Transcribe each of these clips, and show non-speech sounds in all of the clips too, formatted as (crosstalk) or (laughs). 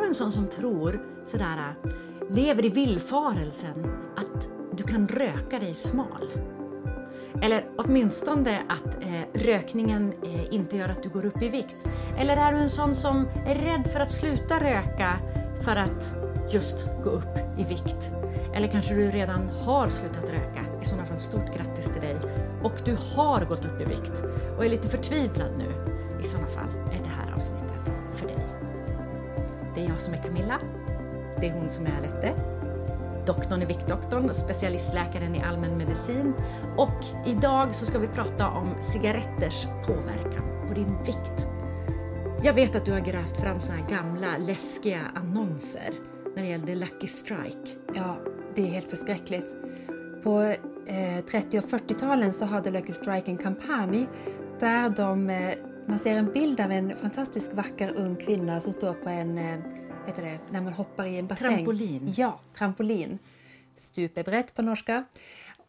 du en sån som tror sådär, lever i villfarelsen att du kan röka dig smal? Eller åtminstone att eh, rökningen eh, inte gör att du går upp i vikt. Eller är du en sån som är rädd för att sluta röka för att just gå upp i vikt? Eller kanske du redan har slutat röka? I sådana fall stort grattis till dig. Och du har gått upp i vikt och är lite förtvivlad nu. I sådana fall är det här avsnittet för dig. Det är jag som är Camilla. Det är hon som är Alette. Doktorn är Viktdoktorn, specialistläkaren i allmänmedicin. Och idag så ska vi prata om cigaretters påverkan på din vikt. Jag vet att du har grävt fram såna här gamla läskiga annonser när det gällde Lucky Strike. Ja, det är helt förskräckligt. På eh, 30 och 40-talen så hade Lucky Strike en kampanj där de, eh, man ser en bild av en fantastiskt vacker ung kvinna som står på en, eh, heter det, när man hoppar i en bassäng. Trampolin. Ja, trampolin. Stupebrett på norska.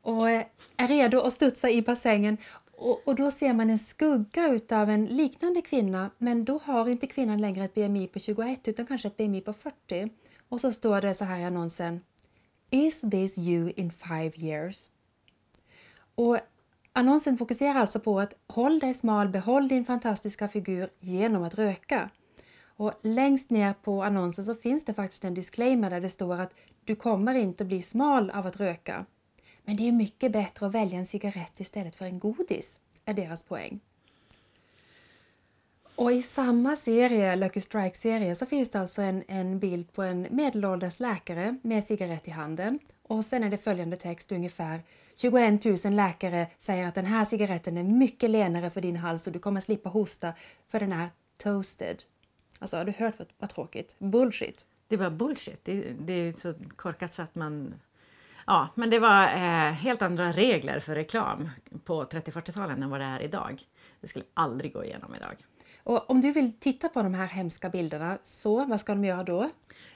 Och eh, är redo att studsa i bassängen och, och, då ser man en skugga utav en liknande kvinna men då har inte kvinnan längre ett BMI på 21 utan kanske ett BMI på 40. Och så står det så här i annonsen Is this you in five years? Och annonsen fokuserar alltså på att håll dig smal, behåll din fantastiska figur genom att röka. Och längst ner på annonsen så finns det faktiskt en disclaimer där det står att du kommer inte bli smal av att röka. Men det är mycket bättre att välja en cigarett istället för en godis, är deras poäng. Och i samma serie, Lucky Strike-serie, så finns det alltså en, en bild på en medelålders läkare med cigarett i handen. Och sen är det följande text ungefär 21 000 läkare säger att den här cigaretten är mycket lenare för din hals och du kommer slippa hosta för den är toasted. Alltså, har du hört vad, vad tråkigt? Bullshit. Det var bullshit. Det, det är ju så korkat så att man... Ja, men det var eh, helt andra regler för reklam på 30-40-talen än vad det är idag. Det skulle aldrig gå igenom idag. Och om du vill titta på de här hemska bilderna, så vad ska de göra då?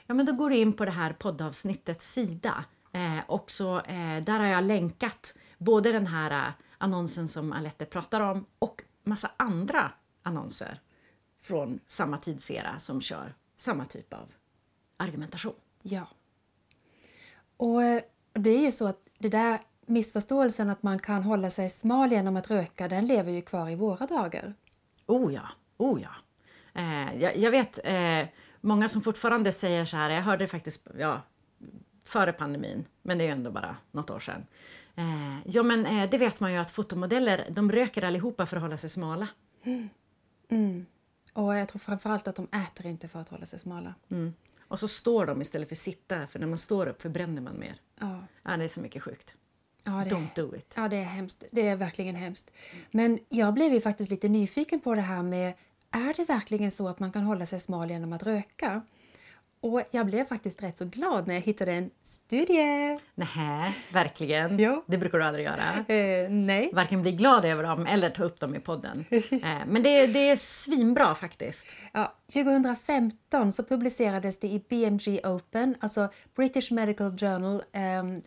Ja, men då går du in på det här poddavsnittets sida eh, och så, eh, där har jag länkat både den här eh, annonsen som Alette pratar om och massa andra annonser från samma tidsera som kör samma typ av argumentation. Ja. Och eh, det är ju så att det där missförståelsen att man kan hålla sig smal genom att röka, den lever ju kvar i våra dagar. Oh ja, oh ja. Eh, jag, jag, vet eh, många som fortfarande säger så här, jag hörde faktiskt ja, före pandemin, men det är ju ändå bara något år sedan. Eh, ja men eh, det vet man ju att fotomodeller, de röker allihopa för att hålla sig smala. Mm. Mm. Och jag tror framförallt att de äter inte för att hålla sig smala. Mm. Och så står de istället för sitta, för när man står upp förbränner man mer. Ja. ja det är så mycket sjukt. Ja, det, Don't do it. Ja, det är hemskt. Det är verkligen hemskt. Men jag blev ju faktiskt lite nyfiken på det här med, är det verkligen så att man kan hålla sig smal genom att röka? Och jag blev faktiskt rätt så glad när jag hittade en studie. Nähä, verkligen? Jo. Det brukar du aldrig göra. Eh, nej. Varken bli glad över dem eller ta upp dem i podden. (laughs) eh, men det, det är svinbra faktiskt. Ja, 2015 så publicerades det i BMG Open, alltså British Medical Journal um,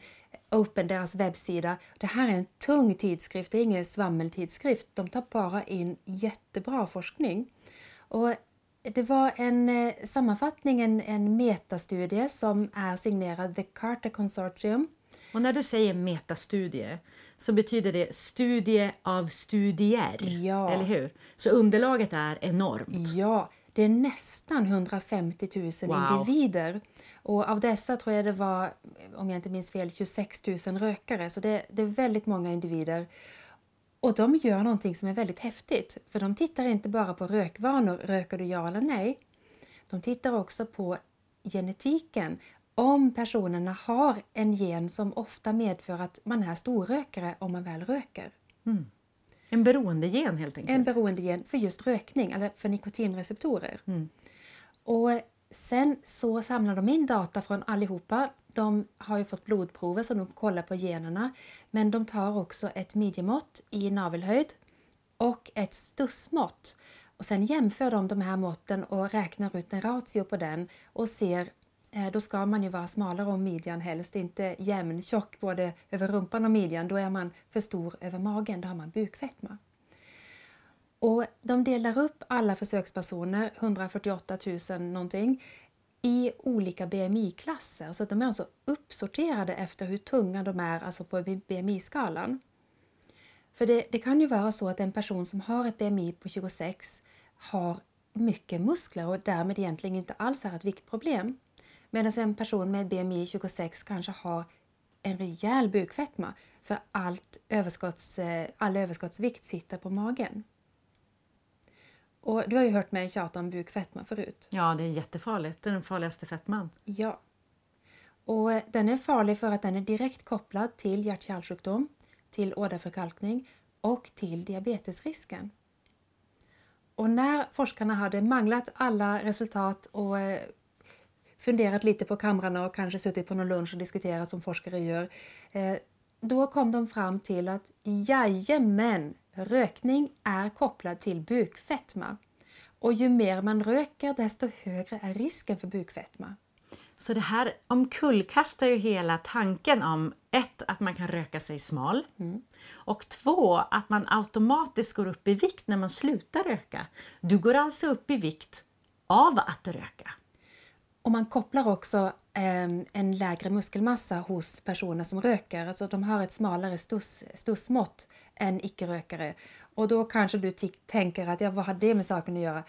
Open, deras webbsida. Det här är en tung tidskrift, det är ingen svammeltidskrift. De tar bara in jättebra forskning. Och det var en eh, sammanfattning, en, en metastudie som är signerad The Carter Consortium. Och när du säger metastudie så betyder det studie av studier, Ja. eller hur? Så underlaget är enormt. Ja, det är nästan 150 000 Wow. individer. Och av dessa tror jag det var, om jag inte minns fel, 26 000 rökare. Så det, det är väldigt många individer. Och de gör någonting som är väldigt häftigt. För de tittar inte bara på rökvanor, röker du ja eller nej? De tittar också på genetiken. Om personerna har en gen som ofta medför att man är storrökare om man väl röker. En beroendegen helt enkelt. En beroendegen för just rökning, eller för nikotinreceptorer. Och sen så samlar de in data från allihopa. De har ju fått blodprover så de kollar på generna. Men de tar också ett midjemått i navelhöjd och ett stussmått. Och sen jämför de de här måtten och räknar ut en ratio på den och ser eh, då ska man ju vara smalare om midjan helst, inte jämn tjock både över rumpan och midjan. Då är man för stor över magen, då har man bukfetma. Och de delar upp alla försökspersoner, 148 000 någonting, i olika BMI-klasser. Så de är alltså uppsorterade efter hur tunga de är alltså på BMI-skalan. För det, det, kan ju vara så att en person som har ett BMI på 26 har mycket muskler och därmed egentligen inte alls är ett viktproblem. Medan en person med BMI 26 kanske har en rejäl bukfetma för allt överskotts, eh, all överskottsvikt sitter på magen. Och du har ju hört mig tjata om bukfetma förut. Ja, det är jättefarligt. Det är den farligaste fetman. Ja. Och eh, den är farlig för att den är direkt kopplad till hjärt-kärlsjukdom, till åderförkalkning och till diabetesrisken. Och när forskarna hade manglat alla resultat och eh, funderat lite på kamrarna och kanske suttit på någon lunch och diskuterat som forskare gör, eh, då kom de fram till att jajamän, rökning är kopplad till bukfetma. Och ju mer man röker desto högre är risken för bukfetma. Så det här omkullkastar ju hela tanken om ett, att man kan röka sig smal mm. och två, att man automatiskt går upp i vikt när man slutar röka. Du går alltså upp i vikt av att röka. Och man kopplar också eh, en lägre muskelmassa hos personer som röker. Alltså de har ett smalare stuss, stussmått än icke-rökare. Och då kanske du tänker att ja, vad har det med saken att göra?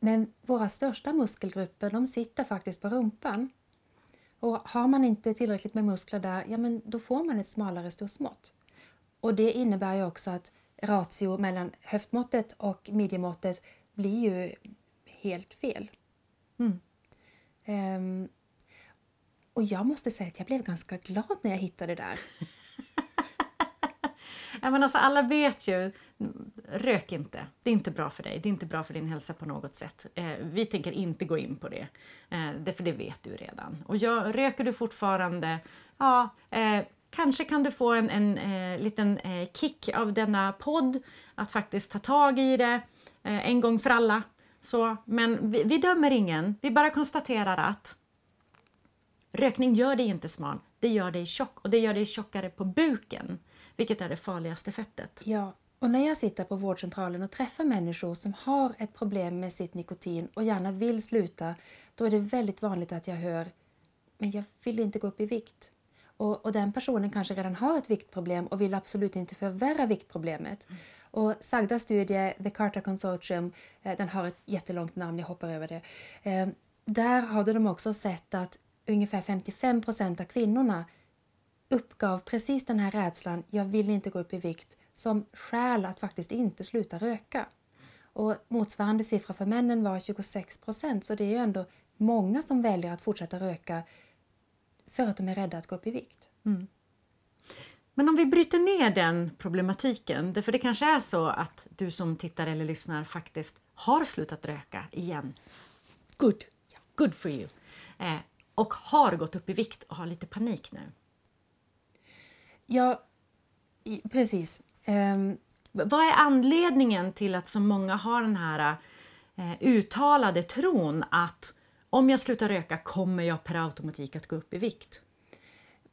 Men våra största muskelgrupper de sitter faktiskt på rumpan. Och har man inte tillräckligt med muskler där, ja men då får man ett smalare stussmått. Och det innebär ju också att ratio mellan höftmåttet och midjemåttet blir ju helt fel. Mm. Um, och jag måste säga att jag blev ganska glad när jag hittade det där. (laughs) men alltså, alla vet ju, rök inte. Det är inte bra för dig. Det är inte bra för din hälsa på något sätt. Eh, vi tänker inte gå in på det, eh, det för det vet du redan. Och jag, röker du fortfarande, ja, eh, kanske kan du få en, en eh, liten eh, kick av denna podd, att faktiskt ta tag i det eh, en gång för alla så, men vi, vi dömer ingen, vi bara konstaterar att rökning gör dig inte smal, det gör dig tjock och det gör dig tjockare på buken, vilket är det farligaste fettet. Ja, och när jag sitter på vårdcentralen och träffar människor som har ett problem med sitt nikotin och gärna vill sluta, då är det väldigt vanligt att jag hör men jag vill inte gå upp i vikt. Och, och den personen kanske redan har ett viktproblem och vill absolut inte förvärra viktproblemet. Mm. Och sagda studie, The Carter Consortium, eh, den har ett jättelångt namn, jag hoppar över det. Eh, där hade de också sett att ungefär 55 procent av kvinnorna uppgav precis den här rädslan, jag vill inte gå upp i vikt, som skäl att faktiskt inte sluta röka. Och motsvarande siffra för männen var 26 procent, så det är ju ändå många som väljer att fortsätta röka för att de är rädda att gå upp i vikt. Mm. Men om vi bryter ner den problematiken, för det kanske är så att du som tittar eller lyssnar faktiskt har slutat röka igen. Good, good for you. Eh, och har gått upp i vikt och har lite panik nu. Ja, precis. Um... Vad är anledningen till att så många har den här eh, uttalade tron att om jag slutar röka kommer jag per automatik att gå upp i vikt?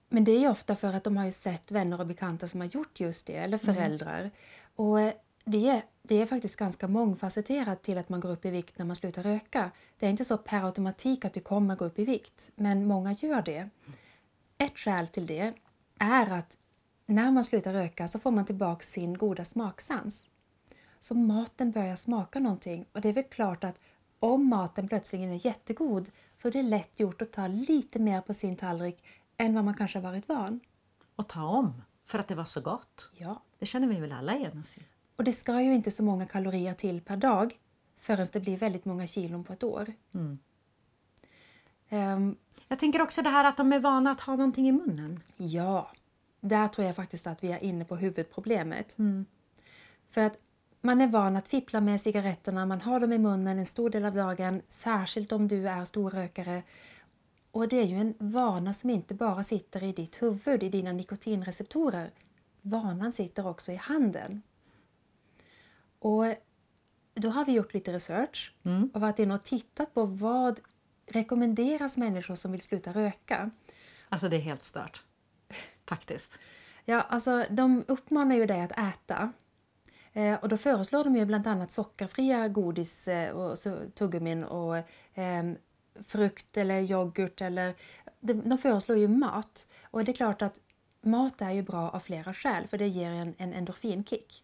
Men det är ju ofta för att de har ju sett vänner och bekanta som har gjort just det, eller mm. föräldrar. Mm. Och eh, det är, det är faktiskt ganska mångfacetterat till att man går upp i vikt när man slutar röka. Det är inte så per automatik att du kommer gå upp i vikt, men många gör det. Ett skäl till det är att när man slutar röka så får man tillbaka sin goda smaksans. Så maten börjar smaka någonting och det är väl klart att om maten plötsligen är jättegod så är det lätt gjort att ta lite mer på sin tallrik än vad man kanske har varit van. Och ta om, för att det var så gott. Ja. Det känner vi väl alla igen oss i. Och det ska ju inte så många kalorier till per dag förrän det blir väldigt många kilon på ett år. Mm. Um, jag tänker också det här att de är vana att ha någonting i munnen. Ja, där tror jag faktiskt att vi är inne på huvudproblemet. Mm. För att man är van att fippla med cigaretterna, man har dem i munnen en stor del av dagen, särskilt om du är storrökare. Och det är ju en vana som inte bara sitter i ditt huvud, i dina nikotinreceptorer. Vanan sitter också i handen. Och då har vi gjort lite research mm. och varit inne och tittat på vad rekommenderas människor som vill sluta röka. Alltså det är helt stört. Faktiskt. Ja, alltså de uppmanar ju dig att äta. Eh, och då föreslår de ju bland annat sockerfria godis eh, och så, tuggummin och eh, frukt eller yoghurt eller de, de föreslår ju mat. Och det är klart att mat är ju bra av flera skäl för det ger en, en endorfinkick.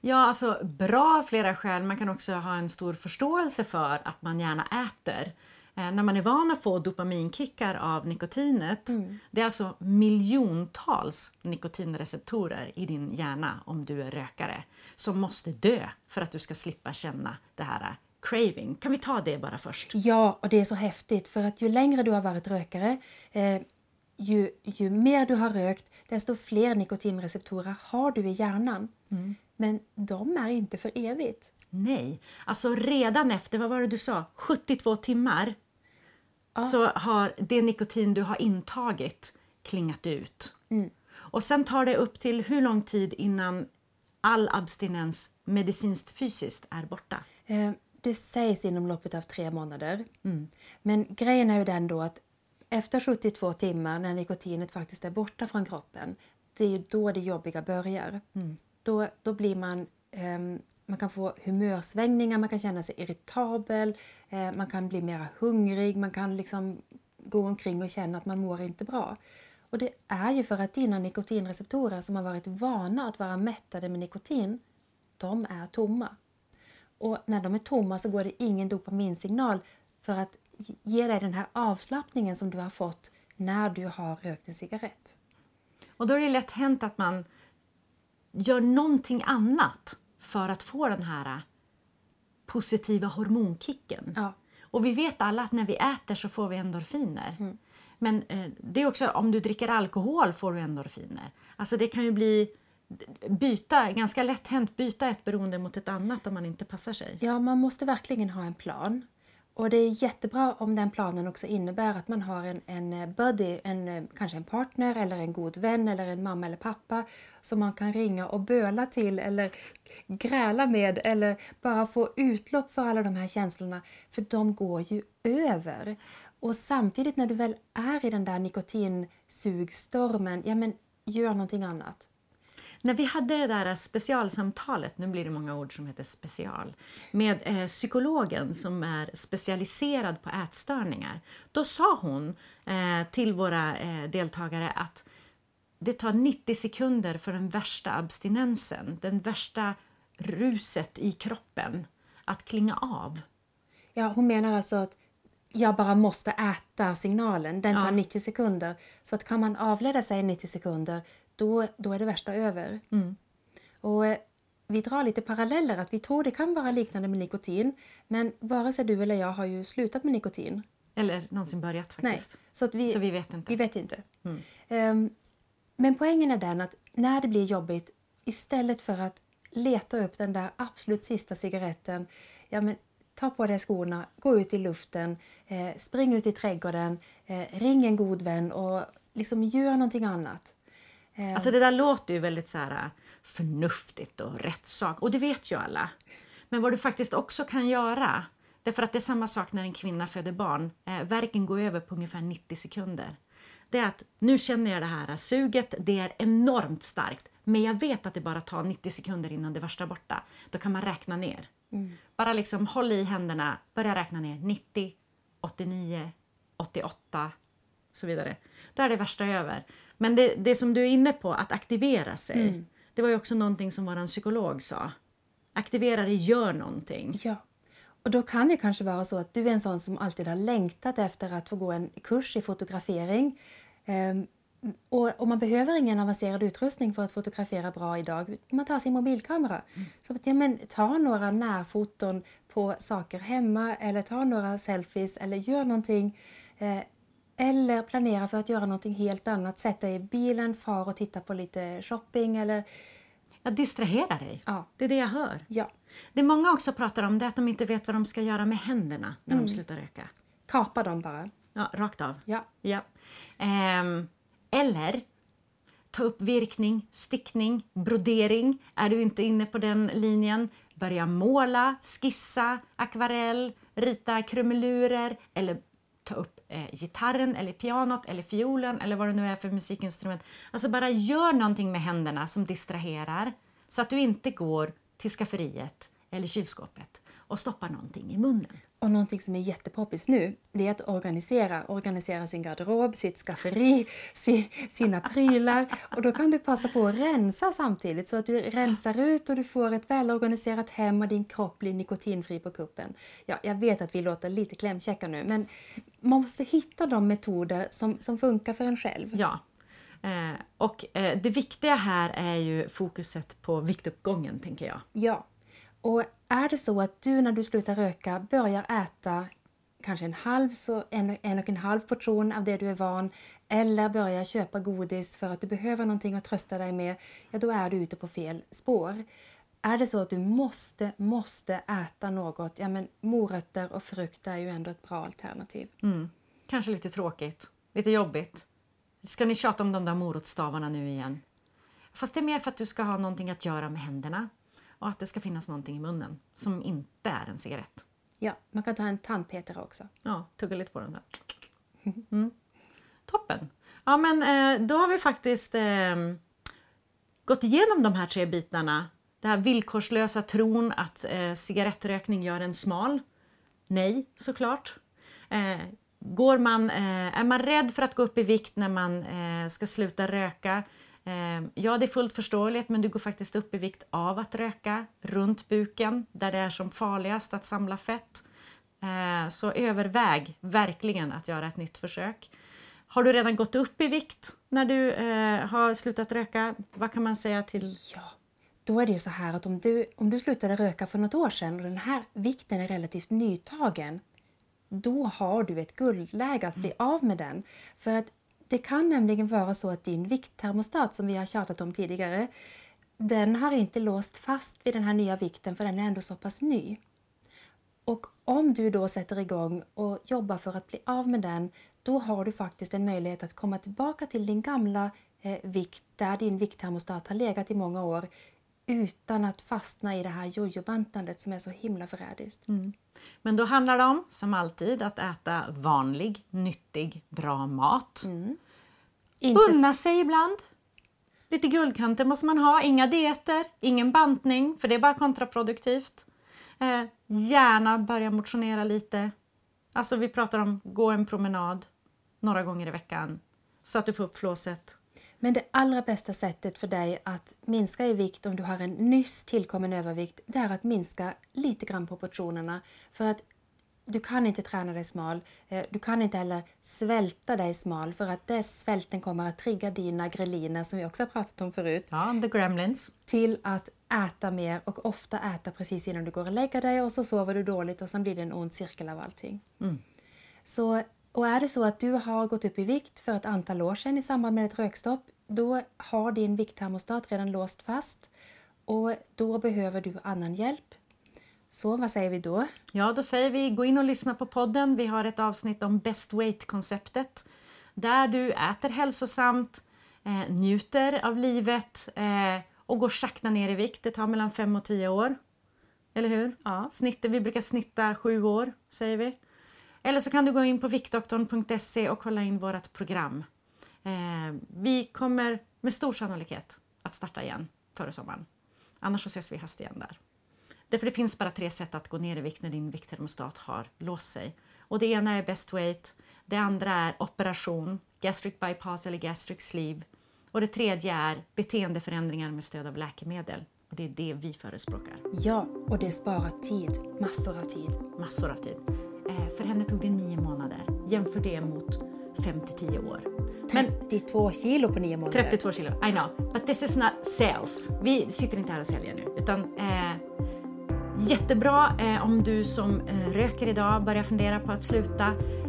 Ja, alltså bra av flera skäl. Man kan också ha en stor förståelse för att man gärna äter. Eh, när man är van att få dopaminkickar av nikotinet, Mm. det är alltså miljontals nikotinreceptorer i din hjärna om du är rökare, som måste dö för att du ska slippa känna det här craving. Kan vi ta det bara först? Ja, och det är så häftigt för att ju längre du har varit rökare, eh, ju, ju mer du har rökt, desto fler nikotinreceptorer har du i hjärnan. Men de är inte för evigt. Nej, alltså redan efter, vad var det du sa, 72 timmar så har det nikotin du har intagit klingat ut. Och sen tar det upp till hur lång tid innan all abstinens medicinskt fysiskt är borta? Eh, det sägs inom loppet av tre månader. Men grejen är ju den då att efter 72 timmar när nikotinet faktiskt är borta från kroppen, det är ju då det jobbiga börjar. Då, då blir man, ehm, man kan få humörsvängningar, man kan känna sig irritabel, eh, man kan bli mer hungrig, man kan liksom gå omkring och känna att man mår inte bra. Och det är ju för att dina nikotinreceptorer som har varit vana att vara mättade med nikotin, de är tomma. Och när de är tomma så går det ingen dopaminsignal för att ge dig den här avslappningen som du har fått när du har rökt en cigarett. Och då är det lätt hänt att man gör någonting annat för att få den här positiva hormonkicken. Ja. Och vi vet alla att när vi äter så får vi endorfiner. Men eh, det är också om du dricker alkohol får du endorfiner. Alltså det kan ju bli byta, ganska lätt hänt byta ett beroende mot ett annat om man inte passar sig. Ja, man måste verkligen ha en plan. Och det är jättebra om den planen också innebär att man har en, en eh, buddy, en, eh, kanske en partner eller en god vän eller en mamma eller pappa som man kan ringa och böla till eller gräla med eller bara få utlopp för alla de här känslorna. För de går ju över. Och samtidigt när du väl är i den där nikotinsugstormen, ja men gör någonting annat. När vi hade det där specialsamtalet, nu blir det många ord som heter special, med eh, psykologen som är specialiserad på ätstörningar. Då sa hon eh, till våra eh, deltagare att det tar 90 sekunder för den värsta abstinensen, den värsta ruset i kroppen, att klinga av. Ja, hon menar alltså att jag bara måste äta signalen. Den tar Ja. 90 sekunder. Så att kan man avleda sig i 90 sekunder, då, då är det värsta över. Och eh, vi drar lite paralleller, att vi tror det kan vara liknande med nikotin. Men vare sig du eller jag har ju slutat med nikotin. Eller någonsin börjat Nej, faktiskt. så att vi, Så vi vet inte. vi vet inte. Ehm, men poängen är den att när det blir jobbigt, istället för att leta upp den där absolut sista cigaretten, ja men ta på dig skorna, gå ut i luften, eh, spring ut i trädgården, eh, ring en god vän och liksom gör någonting annat. Alltså det där låter ju väldigt så här äh, förnuftigt och rätt sak och det vet ju alla. Men vad du faktiskt också kan göra, därför att det är samma sak när en kvinna föder barn, eh, verken går över på ungefär 90 sekunder. Det är att nu känner jag det här suget, det är enormt starkt, men jag vet att det bara tar 90 sekunder innan det värsta är borta. Då kan man räkna ner. Bara liksom håll i händerna, börja räkna ner 90, 89, 88 så vidare. Då är det värsta över. Men det, det som du är inne på, att aktivera sig, det var ju också någonting som vår psykolog sa. Aktivera dig, gör någonting. Ja. Och då kan det kanske vara så att du är en sån som alltid har längtat efter att få gå en kurs i fotografering. Ehm, och, och man behöver ingen avancerad utrustning för att fotografera bra idag. Man tar sin mobilkamera. Så att, ja, men, ta några närfoton på saker hemma eller ta några selfies eller gör någonting. Eh, eller planera för att göra någonting helt annat. Sätta i bilen, far och titta på lite shopping eller Ja, distrahera dig. Ja. Det är det jag hör. ja, Det många också pratar om det är att de inte vet vad de ska göra med händerna när de slutar röka. kapa dem bara. Ja, rakt av. Ja. Ja. Ehm, eller ta upp virkning, stickning, brodering. Är du inte inne på den linjen, börja måla, skissa, akvarell, rita krumelurer eller ta upp eh, gitarren eller pianot eller fiolen eller vad det nu är för musikinstrument. Alltså bara gör någonting med händerna som distraherar så att du inte går till skafferiet eller kylskåpet och stoppar någonting i munnen. Och någonting som är jättepoppis nu, det är att organisera. Organisera sin garderob, sitt skafferi, (laughs) si, sina prylar. Och då kan du passa på att rensa samtidigt så att du rensar ut och du får ett välorganiserat hem och din kropp blir nikotinfri på kuppen. Ja, jag vet att vi låter lite klämkäcka nu, men man måste hitta de metoder som, som funkar för en själv. Ja. Eh, och eh, det viktiga här är ju fokuset på viktuppgången, tänker jag. Ja. Och är det så att du när du slutar röka börjar äta kanske en halv, så en, en och en halv portion av det du är van eller börjar köpa godis för att du behöver någonting att trösta dig med, ja då är du ute på fel spår. Är det så att du måste, måste äta något, ja men morötter och frukt är ju ändå ett bra alternativ. Mm. Kanske lite tråkigt, lite jobbigt. Ska ni tjata om de där morotsstavarna nu igen? Fast det är mer för att du ska ha någonting att göra med händerna och att det ska finnas någonting i munnen som inte är en cigarett. Ja, man kan ta en tandpetare också. Ja, tugga lite på den där. Mm. Toppen! Ja, men eh, då har vi faktiskt eh, gått igenom de här tre bitarna. Den här villkorslösa tron att eh, cigarettrökning gör en smal. Nej, såklart. Eh, går man, eh, är man rädd för att gå upp i vikt när man eh, ska sluta röka ja, det är fullt förståeligt, men du går faktiskt upp i vikt av att röka runt buken där det är som farligast att samla fett. Ehm, så överväg verkligen att göra ett nytt försök. Har du redan gått upp i vikt när du eh, har slutat röka? Vad kan man säga till? Ja, då är det ju så här att om du, om du slutade röka för något år sedan och den här vikten är relativt nytagen, då har du ett guldläge att bli av med den. För att det kan nämligen vara så att din vikttermostat som vi har tjatat om tidigare, den har inte låst fast vid den här nya vikten för den är ändå så pass ny. Och om du då sätter igång och jobbar för att bli av med den, då har du faktiskt en möjlighet att komma tillbaka till din gamla eh, vikt där din vikttermostat har legat i många år utan att fastna i det här jojobantandet som är så himla förrädiskt. Mm. Men då handlar det om, som alltid, att äta vanlig, nyttig, bra mat. Mm. Unna sig ibland. Lite guldkanter måste man ha, inga dieter, ingen bantning, för det är bara kontraproduktivt. Eh, gärna börja motionera lite. Alltså vi pratar om gå en promenad några gånger i veckan så att du får upp flåset men det allra bästa sättet för dig att minska i vikt om du har en nyss tillkommen övervikt, det är att minska lite grann på portionerna. För att du kan inte träna dig smal. Eh, du kan inte heller svälta dig smal för att det svälten kommer att trigga dina greliner som vi också har pratat om förut. Ja, the gremlins. Till att äta mer och ofta äta precis innan du går och lägger dig och så sover du dåligt och sen blir det en ond cirkel av allting. Mm. Så och är det så att du har gått upp i vikt för ett antal år sedan i samband med ett rökstopp, då har din vikttermostat redan låst fast och då behöver du annan hjälp. Så vad säger vi då? Ja, då säger vi gå in och lyssna på podden. Vi har ett avsnitt om Best Weight-konceptet där du äter hälsosamt, eh, njuter av livet eh, och går sakta ner i vikt. Det tar mellan 5 och 10 år. Eller hur? Ja. Snittet, vi brukar snitta 7 år, säger vi. Eller så kan du gå in på viktdoktorn.se och kolla in vårt program. Eh, vi kommer med stor sannolikhet att starta igen före sommaren. Annars så ses vi i höst igen där. Därför det finns bara tre sätt att gå ner i vikt när din vikttermostat har låst sig. Och det ena är best weight, det andra är operation, gastric bypass eller gastric sleeve. Och det tredje är beteendeförändringar med stöd av läkemedel. Och det är det vi förespråkar. Ja, och det sparar tid. Massor av tid. Massor av tid. Eh, för henne tog det nio månader. Jämför det mot 5 till 10 år. Men 32 kilo på nio månader. 32 kilo, I know. But this is not sales. Vi sitter inte här och säljer nu. Utan, eh, jättebra eh, om du som eh, röker idag börjar fundera på att sluta.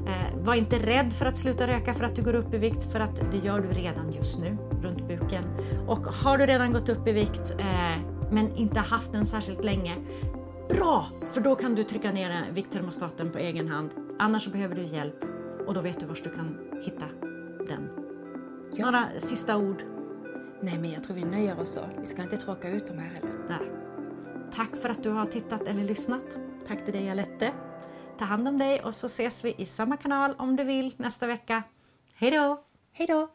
Eh, var inte rädd för att sluta röka för att du går upp i vikt, för att det gör du redan just nu runt buken. Och har du redan gått upp i vikt eh, men inte haft den särskilt länge, Bra! För då kan du trycka ner vikttermostaten på egen hand. Annars behöver du hjälp och då vet du var du kan hitta den. Ja. Några sista ord? Nej, men jag tror vi nöjer oss så. Vi ska inte tråka ut dem här heller. Där. Tack för att du har tittat eller lyssnat. Tack till dig Alette. Ta hand om dig och så ses vi i samma kanal om du vill nästa vecka. Hej då! Hej då!